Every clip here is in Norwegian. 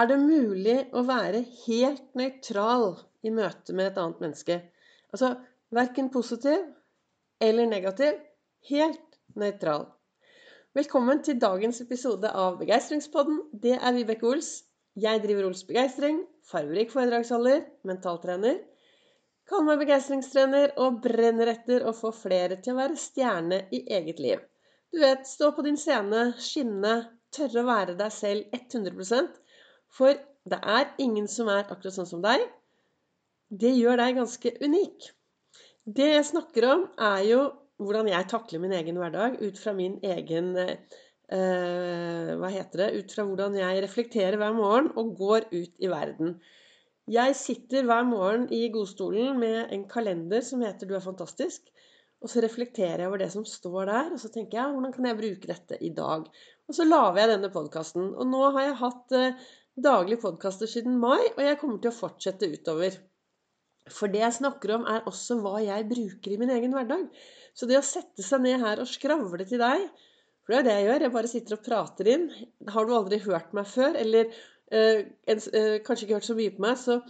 Er det mulig å være helt nøytral i møte med et annet menneske? Altså verken positiv eller negativ. Helt nøytral. Velkommen til dagens episode av Begeistringspodden. Det er Vibeke Ols. Jeg driver Ols Begeistring, fargerik foredragsholder, mentaltrener. Kaller meg begeistringstrener og brenner etter å få flere til å være stjerne i eget liv. Du vet, stå på din scene, skinne, tørre å være deg selv 100 for det er ingen som er akkurat sånn som deg. Det gjør deg ganske unik. Det jeg snakker om, er jo hvordan jeg takler min egen hverdag ut fra min egen eh, Hva heter det? Ut fra hvordan jeg reflekterer hver morgen og går ut i verden. Jeg sitter hver morgen i godstolen med en kalender som heter 'Du er fantastisk'. Og så reflekterer jeg over det som står der, og så tenker jeg hvordan kan jeg bruke dette i dag? Og så lager jeg denne podkasten. Og nå har jeg hatt eh, daglige podkaster siden mai, og jeg kommer til å fortsette utover. For det jeg snakker om, er også hva jeg bruker i min egen hverdag. Så det å sette seg ned her og skravle til deg For det er det jeg gjør. Jeg bare sitter og prater inn. Har du aldri hørt meg før, eller øh, en, øh, kanskje ikke hørt så mye på meg, så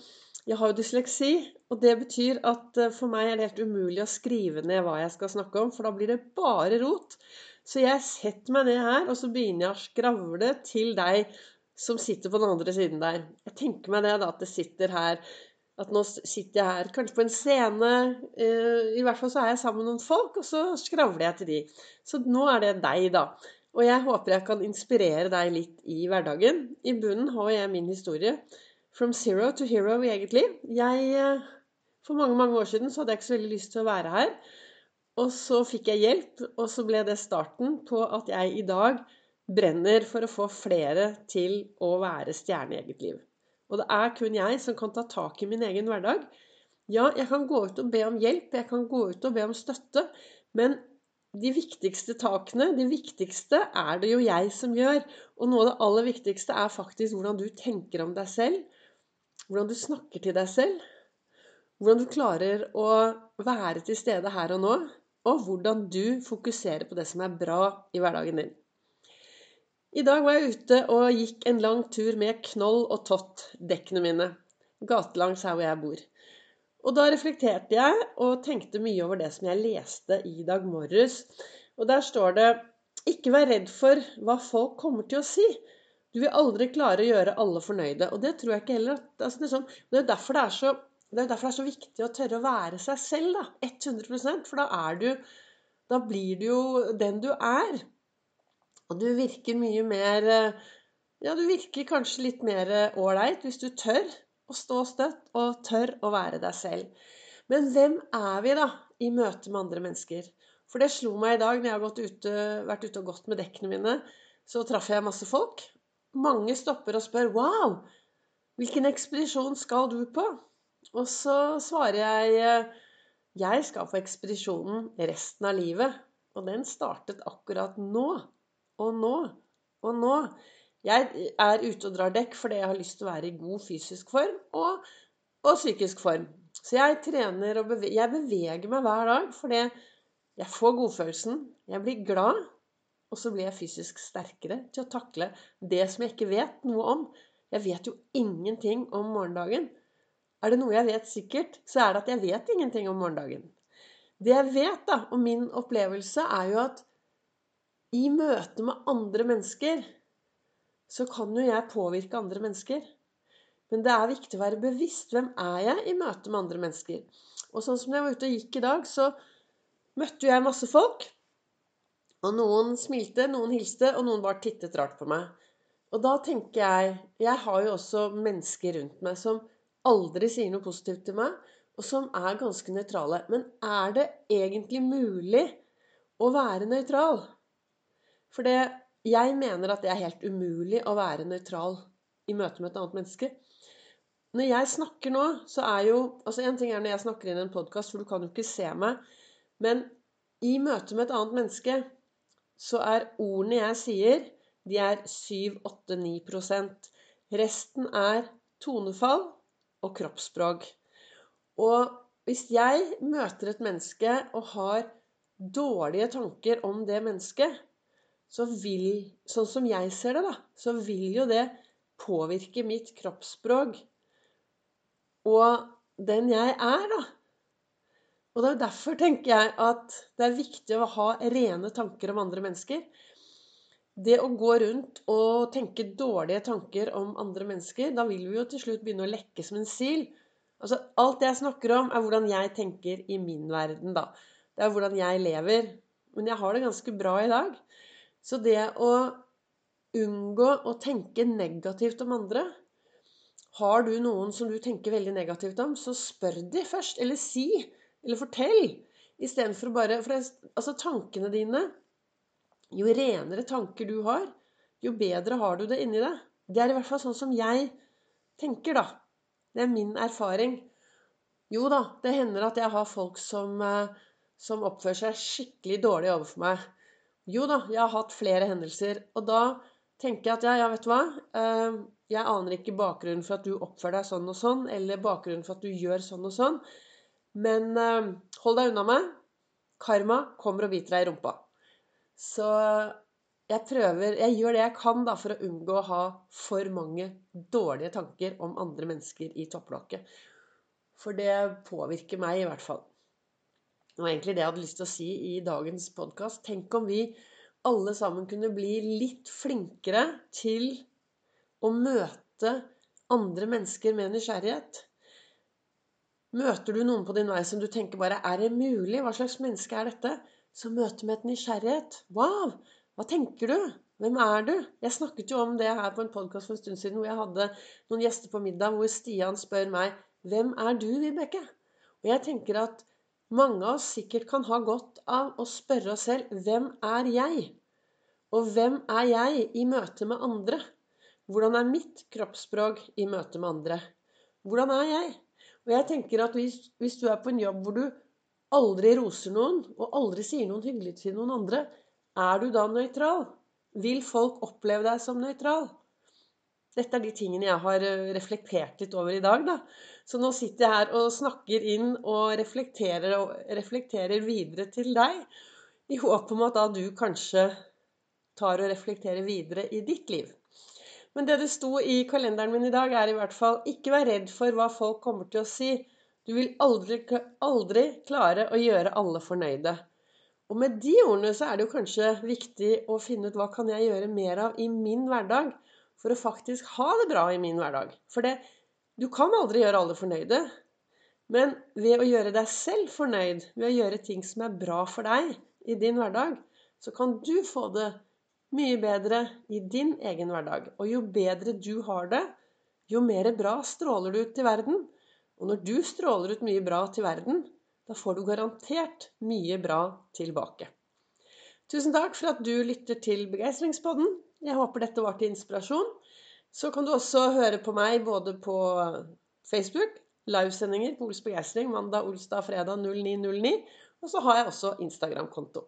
jeg har jo dysleksi. Og det betyr at øh, for meg er det helt umulig å skrive ned hva jeg skal snakke om, for da blir det bare rot. Så jeg setter meg ned her, og så begynner jeg å skravle til deg som sitter på den andre siden der. Jeg tenker meg det, da, at det sitter her At nå sitter jeg her kanskje på en scene. Eh, I hvert fall så er jeg sammen med noen folk, og så skravler jeg til de. Så nå er det deg, da. Og jeg håper jeg kan inspirere deg litt i hverdagen. I bunnen har jeg min historie. From zero to hero liv. Jeg, eh, for mange mange år siden så hadde jeg ikke så veldig lyst til å være her. Og så fikk jeg hjelp, og så ble det starten på at jeg i dag brenner for å få flere til å være stjerne i eget liv. Og det er kun jeg som kan ta tak i min egen hverdag. Ja, jeg kan gå ut og be om hjelp, jeg kan gå ut og be om støtte, men de viktigste takene, de viktigste, er det jo jeg som gjør. Og noe av det aller viktigste er faktisk hvordan du tenker om deg selv. Hvordan du snakker til deg selv. Hvordan du klarer å være til stede her og nå. Og hvordan du fokuserer på det som er bra i hverdagen din. I dag var jeg ute og gikk en lang tur med Knoll og Tott, dekkene mine, gatelangs her hvor jeg bor. Og da reflekterte jeg og tenkte mye over det som jeg leste i dag morges. Og der står det Ikke vær redd for hva folk kommer til å si. Du vil aldri klare å gjøre alle fornøyde. Og det tror jeg ikke heller. Altså, det, er sånn, er derfor det er så er derfor det er så viktig å tørre å være seg selv, da. 100% For da er du Da blir du jo den du er. Og du virker mye mer eh, Ja, du virker kanskje litt mer eh, ålreit hvis du tør å stå støtt og tør å være deg selv. Men hvem er vi, da, i møte med andre mennesker? For det slo meg i dag når jeg har ute, vært ute og gått med dekkene mine. Så traff jeg masse folk. Mange stopper og spør 'Wow, hvilken ekspedisjon skal du på?' Og så svarer jeg eh, 'Jeg skal på ekspedisjonen resten av livet'. Og den startet akkurat nå. Og nå og nå Jeg er ute og drar dekk fordi jeg har lyst til å være i god fysisk form og, og psykisk form. Så jeg trener og beveger, jeg beveger meg hver dag fordi jeg får godfølelsen. Jeg blir glad. Og så blir jeg fysisk sterkere til å takle det som jeg ikke vet noe om. Jeg vet jo ingenting om morgendagen. Er det noe jeg vet sikkert, så er det at jeg vet ingenting om morgendagen. Det jeg vet, da, og min opplevelse, er jo at i møte med andre mennesker så kan jo jeg påvirke andre mennesker. Men det er viktig å være bevisst. Hvem er jeg i møte med andre mennesker? Og sånn som jeg var ute og gikk i dag, så møtte jeg masse folk. Og noen smilte, noen hilste, og noen bare tittet rart på meg. Og da tenker jeg Jeg har jo også mennesker rundt meg som aldri sier noe positivt til meg, og som er ganske nøytrale. Men er det egentlig mulig å være nøytral? For det, jeg mener at det er helt umulig å være nøytral i møte med et annet menneske. Når jeg snakker nå, så er jo altså En ting er når jeg snakker inn en podkast, for du kan jo ikke se meg. Men i møte med et annet menneske så er ordene jeg sier, de er 7-8-9% Resten er tonefall og kroppsspråk. Og hvis jeg møter et menneske og har dårlige tanker om det mennesket, så vil Sånn som jeg ser det, da, så vil jo det påvirke mitt kroppsspråk og den jeg er, da. Og det er derfor tenker jeg at det er viktig å ha rene tanker om andre mennesker. Det å gå rundt og tenke dårlige tanker om andre mennesker, da vil vi jo til slutt begynne å lekke som en sil. Altså, alt jeg snakker om, er hvordan jeg tenker i min verden, da. Det er hvordan jeg lever. Men jeg har det ganske bra i dag. Så det å unngå å tenke negativt om andre Har du noen som du tenker veldig negativt om, så spør de først. Eller si. Eller fortell. Istedenfor å bare For det, altså, tankene dine Jo renere tanker du har, jo bedre har du det inni deg. Det er i hvert fall sånn som jeg tenker, da. Det er min erfaring. Jo da, det hender at jeg har folk som, eh, som oppfører seg skikkelig dårlig overfor meg. Jo da, jeg har hatt flere hendelser. Og da tenker jeg at ja, ja, vet du hva. Eh, jeg aner ikke bakgrunnen for at du oppfører deg sånn og sånn, eller bakgrunnen for at du gjør sånn og sånn. Men eh, hold deg unna meg. Karma kommer og biter deg i rumpa. Så jeg prøver Jeg gjør det jeg kan da for å unngå å ha for mange dårlige tanker om andre mennesker i topplokket. For det påvirker meg, i hvert fall. Og egentlig det jeg hadde lyst til å si i dagens podkast. Tenk om vi alle sammen kunne bli litt flinkere til å møte andre mennesker med nysgjerrighet. Møter du noen på din vei som du tenker bare Er det mulig? Hva slags menneske er dette? Så møter med et nysgjerrighet. Wow! Hva tenker du? Hvem er du? Jeg snakket jo om det her på en podkast for en stund siden hvor jeg hadde noen gjester på middag hvor Stian spør meg Hvem er du, Vibeke? Og jeg tenker at mange av oss sikkert kan ha godt av å spørre oss selv hvem er jeg? Og hvem er jeg i møte med andre? Hvordan er mitt kroppsspråk i møte med andre? Hvordan er jeg? Og jeg tenker at hvis, hvis du er på en jobb hvor du aldri roser noen, og aldri sier noen hyggelig til noen andre, er du da nøytral? Vil folk oppleve deg som nøytral? Dette er de tingene jeg har eh, reflektert litt over i dag. Da. Så nå sitter jeg her og snakker inn og reflekterer, og reflekterer videre til deg. I håp om at da du kanskje tar og reflekterer videre i ditt liv. Men det det sto i kalenderen min i dag, er i hvert fall ikke vær redd for hva folk kommer til å si. Du vil aldri, aldri klare å gjøre alle fornøyde. Og med de ordene så er det jo kanskje viktig å finne ut hva kan jeg gjøre mer av i min hverdag for å faktisk ha det bra i min hverdag. For det, du kan aldri gjøre alle fornøyde. Men ved å gjøre deg selv fornøyd, ved å gjøre ting som er bra for deg i din hverdag, så kan du få det mye bedre i din egen hverdag. Og jo bedre du har det, jo mer bra stråler du ut til verden. Og når du stråler ut mye bra til verden, da får du garantert mye bra tilbake. Tusen takk for at du lytter til Begeistringspodden. Jeg håper dette var til inspirasjon. Så kan du også høre på meg både på Facebook, livesendinger på Ols Begeistring mandag, olsdag, fredag 09.09. Og så har jeg også Instagram-konto.